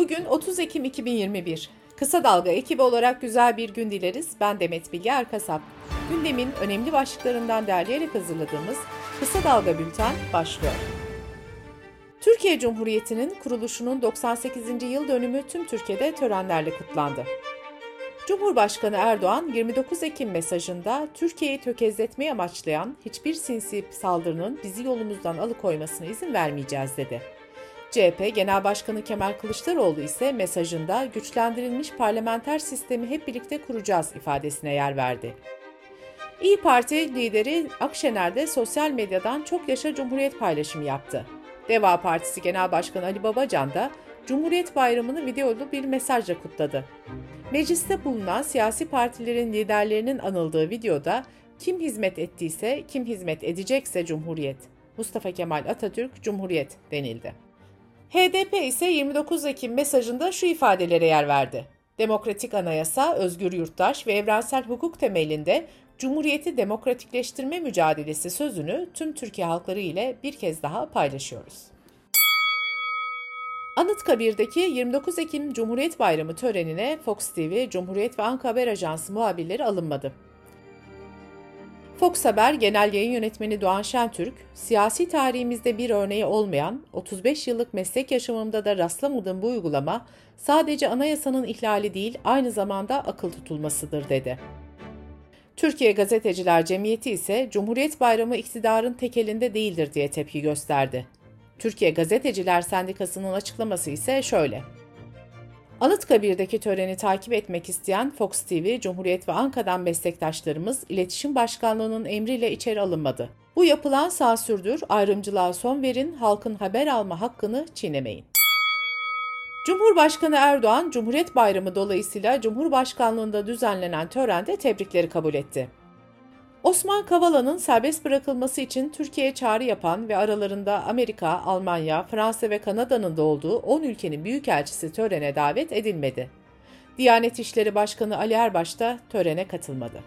Bugün 30 Ekim 2021. Kısa Dalga ekibi olarak güzel bir gün dileriz. Ben Demet Bilge Erkasap. Gündemin önemli başlıklarından derleyerek hazırladığımız Kısa Dalga Bülten başlıyor. Türkiye Cumhuriyeti'nin kuruluşunun 98. yıl dönümü tüm Türkiye'de törenlerle kutlandı. Cumhurbaşkanı Erdoğan 29 Ekim mesajında Türkiye'yi tökezletmeyi amaçlayan hiçbir sinsi saldırının bizi yolumuzdan alıkoymasına izin vermeyeceğiz dedi. CHP Genel Başkanı Kemal Kılıçdaroğlu ise mesajında güçlendirilmiş parlamenter sistemi hep birlikte kuracağız ifadesine yer verdi. İyi Parti lideri Akşener de sosyal medyadan çok yaşa Cumhuriyet paylaşımı yaptı. Deva Partisi Genel Başkanı Ali Babacan da Cumhuriyet Bayramı'nı videolu bir mesajla kutladı. Mecliste bulunan siyasi partilerin liderlerinin anıldığı videoda kim hizmet ettiyse, kim hizmet edecekse Cumhuriyet, Mustafa Kemal Atatürk Cumhuriyet denildi. HDP ise 29 Ekim mesajında şu ifadelere yer verdi. Demokratik anayasa, özgür yurttaş ve evrensel hukuk temelinde Cumhuriyeti demokratikleştirme mücadelesi sözünü tüm Türkiye halkları ile bir kez daha paylaşıyoruz. Anıtkabir'deki 29 Ekim Cumhuriyet Bayramı törenine Fox TV, Cumhuriyet ve Anka Haber Ajansı muhabirleri alınmadı. Fox Haber Genel Yayın Yönetmeni Doğan Şentürk, siyasi tarihimizde bir örneği olmayan, 35 yıllık meslek yaşamımda da rastlamadığım bu uygulama sadece anayasanın ihlali değil aynı zamanda akıl tutulmasıdır dedi. Türkiye Gazeteciler Cemiyeti ise Cumhuriyet Bayramı iktidarın tek elinde değildir diye tepki gösterdi. Türkiye Gazeteciler Sendikası'nın açıklaması ise şöyle. Anıtkabir'deki töreni takip etmek isteyen Fox TV, Cumhuriyet ve Anka'dan meslektaşlarımız İletişim Başkanlığı'nın emriyle içeri alınmadı. Bu yapılan sansürdür, ayrımcılığa son verin, halkın haber alma hakkını çiğnemeyin. Cumhurbaşkanı Erdoğan, Cumhuriyet Bayramı dolayısıyla Cumhurbaşkanlığında düzenlenen törende tebrikleri kabul etti. Osman Kavala'nın serbest bırakılması için Türkiye'ye çağrı yapan ve aralarında Amerika, Almanya, Fransa ve Kanada'nın da olduğu 10 ülkenin büyükelçisi törene davet edilmedi. Diyanet İşleri Başkanı Ali Erbaş da törene katılmadı.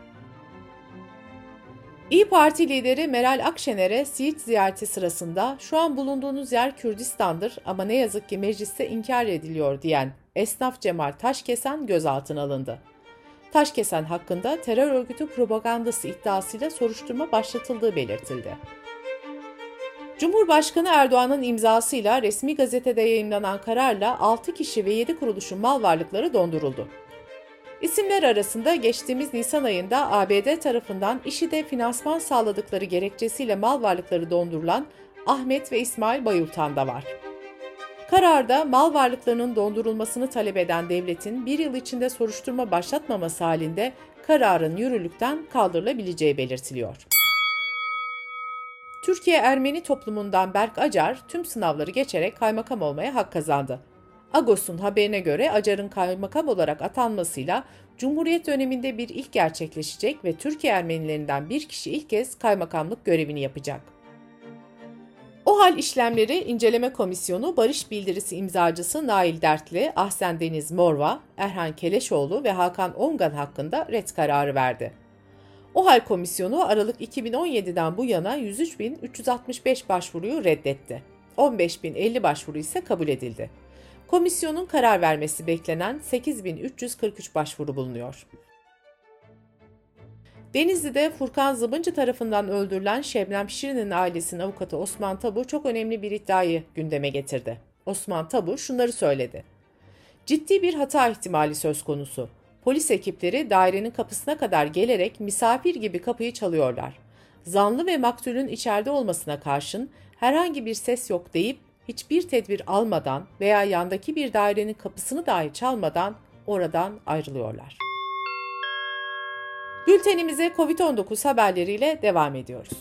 İyi Parti lideri Meral Akşener'e Siirt ziyareti sırasında şu an bulunduğunuz yer Kürdistan'dır ama ne yazık ki mecliste inkar ediliyor diyen esnaf Cemal Taşkesen gözaltına alındı. Taşkesen hakkında terör örgütü propagandası iddiasıyla soruşturma başlatıldığı belirtildi. Cumhurbaşkanı Erdoğan'ın imzasıyla resmi gazetede yayınlanan kararla 6 kişi ve 7 kuruluşun mal varlıkları donduruldu. İsimler arasında geçtiğimiz Nisan ayında ABD tarafından IŞİD'e finansman sağladıkları gerekçesiyle mal varlıkları dondurulan Ahmet ve İsmail Bayultan da var. Kararda mal varlıklarının dondurulmasını talep eden devletin bir yıl içinde soruşturma başlatmaması halinde kararın yürürlükten kaldırılabileceği belirtiliyor. Türkiye Ermeni toplumundan Berk Acar tüm sınavları geçerek kaymakam olmaya hak kazandı. Agos'un haberine göre Acar'ın kaymakam olarak atanmasıyla Cumhuriyet döneminde bir ilk gerçekleşecek ve Türkiye Ermenilerinden bir kişi ilk kez kaymakamlık görevini yapacak. OHAL işlemleri inceleme komisyonu barış bildirisi imzacısı Nail Dertli, Ahsen Deniz Morva, Erhan Keleşoğlu ve Hakan Ongan hakkında red kararı verdi. OHAL komisyonu Aralık 2017'den bu yana 103.365 başvuruyu reddetti. 15.050 başvuru ise kabul edildi. Komisyonun karar vermesi beklenen 8.343 başvuru bulunuyor. Denizli'de Furkan Zıbıncı tarafından öldürülen Şebnem Şirin'in ailesinin avukatı Osman Tabu çok önemli bir iddiayı gündeme getirdi. Osman Tabu şunları söyledi. Ciddi bir hata ihtimali söz konusu. Polis ekipleri dairenin kapısına kadar gelerek misafir gibi kapıyı çalıyorlar. Zanlı ve maktulün içeride olmasına karşın herhangi bir ses yok deyip hiçbir tedbir almadan veya yandaki bir dairenin kapısını dahi çalmadan oradan ayrılıyorlar. Bültenimize COVID-19 haberleriyle devam ediyoruz.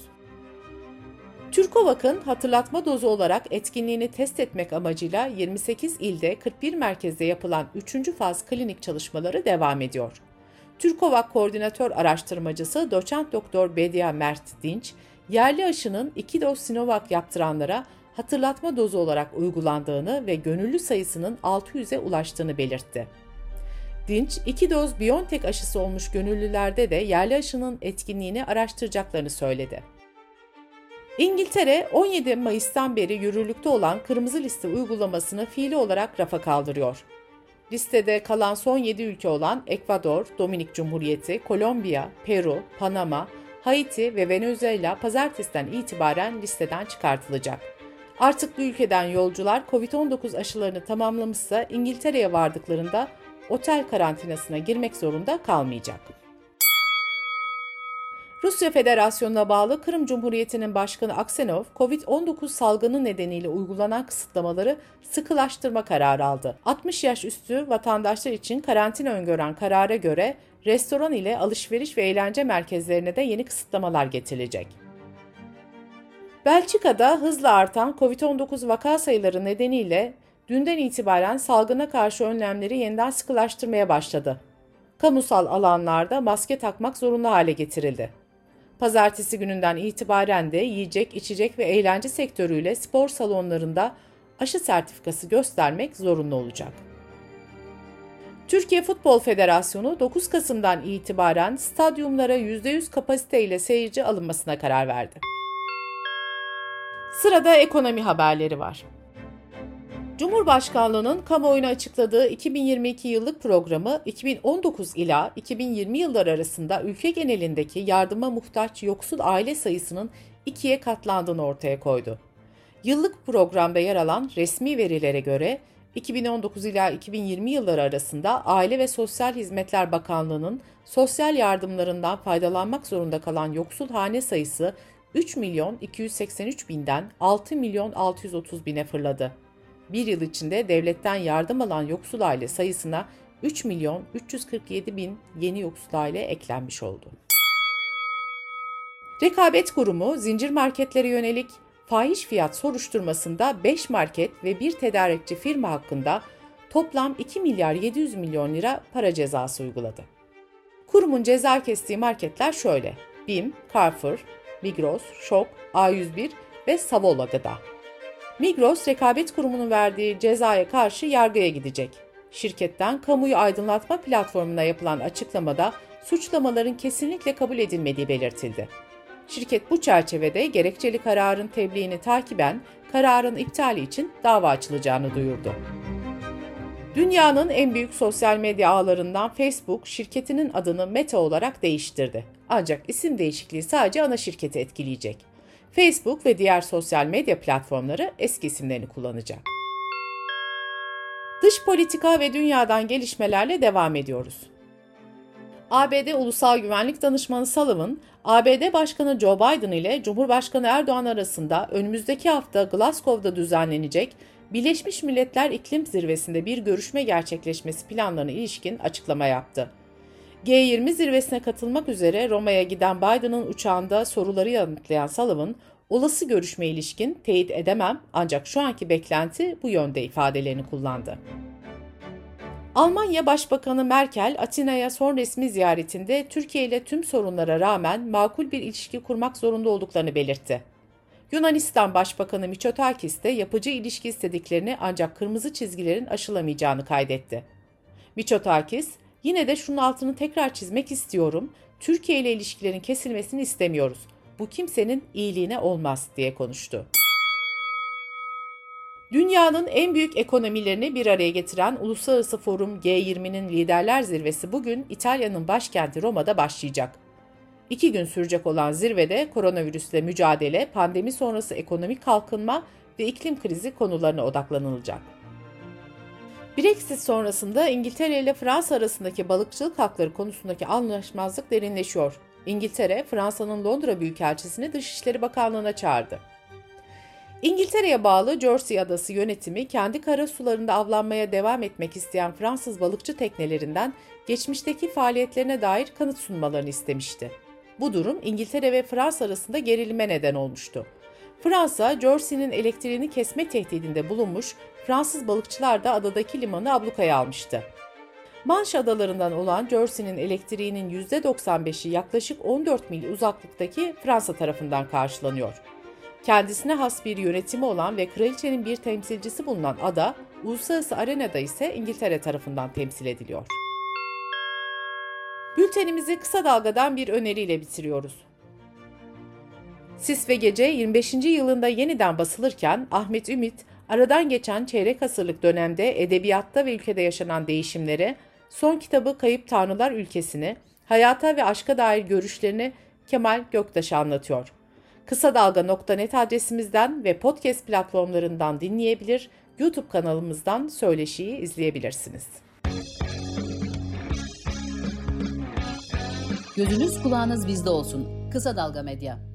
Türkovak'ın hatırlatma dozu olarak etkinliğini test etmek amacıyla 28 ilde 41 merkezde yapılan 3. faz klinik çalışmaları devam ediyor. Türkovak Koordinatör Araştırmacısı Doçent Doktor Bedia Mert Dinç, yerli aşının 2 doz Sinovac yaptıranlara hatırlatma dozu olarak uygulandığını ve gönüllü sayısının 600'e ulaştığını belirtti. Dinç, iki doz Biontech aşısı olmuş gönüllülerde de yerli aşının etkinliğini araştıracaklarını söyledi. İngiltere 17 Mayıs'tan beri yürürlükte olan kırmızı liste uygulamasını fiili olarak rafa kaldırıyor. Listede kalan son 7 ülke olan Ekvador, Dominik Cumhuriyeti, Kolombiya, Peru, Panama, Haiti ve Venezuela pazartesiden itibaren listeden çıkartılacak. Artık bu ülkeden yolcular COVID-19 aşılarını tamamlamışsa İngiltere'ye vardıklarında otel karantinasına girmek zorunda kalmayacak. Rusya Federasyonu'na bağlı Kırım Cumhuriyeti'nin başkanı Aksenov, COVID-19 salgını nedeniyle uygulanan kısıtlamaları sıkılaştırma kararı aldı. 60 yaş üstü vatandaşlar için karantina öngören karara göre restoran ile alışveriş ve eğlence merkezlerine de yeni kısıtlamalar getirilecek. Belçika'da hızla artan COVID-19 vaka sayıları nedeniyle dünden itibaren salgına karşı önlemleri yeniden sıkılaştırmaya başladı. Kamusal alanlarda maske takmak zorunlu hale getirildi. Pazartesi gününden itibaren de yiyecek, içecek ve eğlence sektörüyle spor salonlarında aşı sertifikası göstermek zorunlu olacak. Türkiye Futbol Federasyonu 9 Kasım'dan itibaren stadyumlara %100 kapasite ile seyirci alınmasına karar verdi. Sırada ekonomi haberleri var. Cumhurbaşkanlığının kamuoyuna açıkladığı 2022 yıllık programı 2019 ila 2020 yıllar arasında ülke genelindeki yardıma muhtaç yoksul aile sayısının ikiye katlandığını ortaya koydu. Yıllık programda yer alan resmi verilere göre 2019 ila 2020 yılları arasında Aile ve Sosyal Hizmetler Bakanlığı'nın sosyal yardımlarından faydalanmak zorunda kalan yoksul hane sayısı 3 milyon 283 binden 6 milyon 630 bine fırladı bir yıl içinde devletten yardım alan yoksul aile sayısına 3 milyon 347 bin yeni yoksul aile eklenmiş oldu. Rekabet Kurumu zincir marketlere yönelik fahiş fiyat soruşturmasında 5 market ve bir tedarikçi firma hakkında toplam 2 milyar 700 milyon lira para cezası uyguladı. Kurumun ceza kestiği marketler şöyle: BİM, Carrefour, Migros, Şok, A101 ve Savola Gıda. Migros, Rekabet Kurumu'nun verdiği cezaya karşı yargıya gidecek. Şirketten kamuyu aydınlatma platformuna yapılan açıklamada suçlamaların kesinlikle kabul edilmediği belirtildi. Şirket bu çerçevede gerekçeli kararın tebliğini takiben kararın iptali için dava açılacağını duyurdu. Dünyanın en büyük sosyal medya ağlarından Facebook şirketinin adını Meta olarak değiştirdi. Ancak isim değişikliği sadece ana şirketi etkileyecek. Facebook ve diğer sosyal medya platformları eski isimlerini kullanacak. Dış politika ve dünyadan gelişmelerle devam ediyoruz. ABD Ulusal Güvenlik Danışmanı Sullivan, ABD Başkanı Joe Biden ile Cumhurbaşkanı Erdoğan arasında önümüzdeki hafta Glasgow'da düzenlenecek Birleşmiş Milletler İklim Zirvesi'nde bir görüşme gerçekleşmesi planlarına ilişkin açıklama yaptı. G20 zirvesine katılmak üzere Roma'ya giden Biden'ın uçağında soruları yanıtlayan Sullivan, olası görüşme ilişkin teyit edemem ancak şu anki beklenti bu yönde ifadelerini kullandı. Almanya Başbakanı Merkel, Atina'ya son resmi ziyaretinde Türkiye ile tüm sorunlara rağmen makul bir ilişki kurmak zorunda olduklarını belirtti. Yunanistan Başbakanı Mitsotakis de yapıcı ilişki istediklerini ancak kırmızı çizgilerin aşılamayacağını kaydetti. Mitsotakis, Yine de şunun altını tekrar çizmek istiyorum. Türkiye ile ilişkilerin kesilmesini istemiyoruz. Bu kimsenin iyiliğine olmaz diye konuştu. Dünyanın en büyük ekonomilerini bir araya getiren Uluslararası Forum G20'nin liderler zirvesi bugün İtalya'nın başkenti Roma'da başlayacak. İki gün sürecek olan zirvede koronavirüsle mücadele, pandemi sonrası ekonomik kalkınma ve iklim krizi konularına odaklanılacak. Brexit sonrasında İngiltere ile Fransa arasındaki balıkçılık hakları konusundaki anlaşmazlık derinleşiyor. İngiltere, Fransa'nın Londra Büyükelçisini Dışişleri Bakanlığı'na çağırdı. İngiltere'ye bağlı Jersey Adası yönetimi kendi kara sularında avlanmaya devam etmek isteyen Fransız balıkçı teknelerinden geçmişteki faaliyetlerine dair kanıt sunmalarını istemişti. Bu durum İngiltere ve Fransa arasında gerilime neden olmuştu. Fransa, Jersey'nin elektriğini kesme tehdidinde bulunmuş, Fransız balıkçılar da adadaki limanı ablukaya almıştı. Manş adalarından olan Jersey'nin elektriğinin %95'i yaklaşık 14 mil uzaklıktaki Fransa tarafından karşılanıyor. Kendisine has bir yönetimi olan ve kraliçenin bir temsilcisi bulunan ada, uluslararası arenada ise İngiltere tarafından temsil ediliyor. Bültenimizi kısa dalgadan bir öneriyle bitiriyoruz. Sis ve Gece 25. yılında yeniden basılırken Ahmet Ümit, aradan geçen çeyrek asırlık dönemde edebiyatta ve ülkede yaşanan değişimleri, son kitabı Kayıp Tanrılar Ülkesini, hayata ve aşka dair görüşlerini Kemal Göktaş'a anlatıyor. Kısa Dalga.net adresimizden ve podcast platformlarından dinleyebilir, YouTube kanalımızdan söyleşiyi izleyebilirsiniz. Gözünüz kulağınız bizde olsun. Kısa Dalga Medya.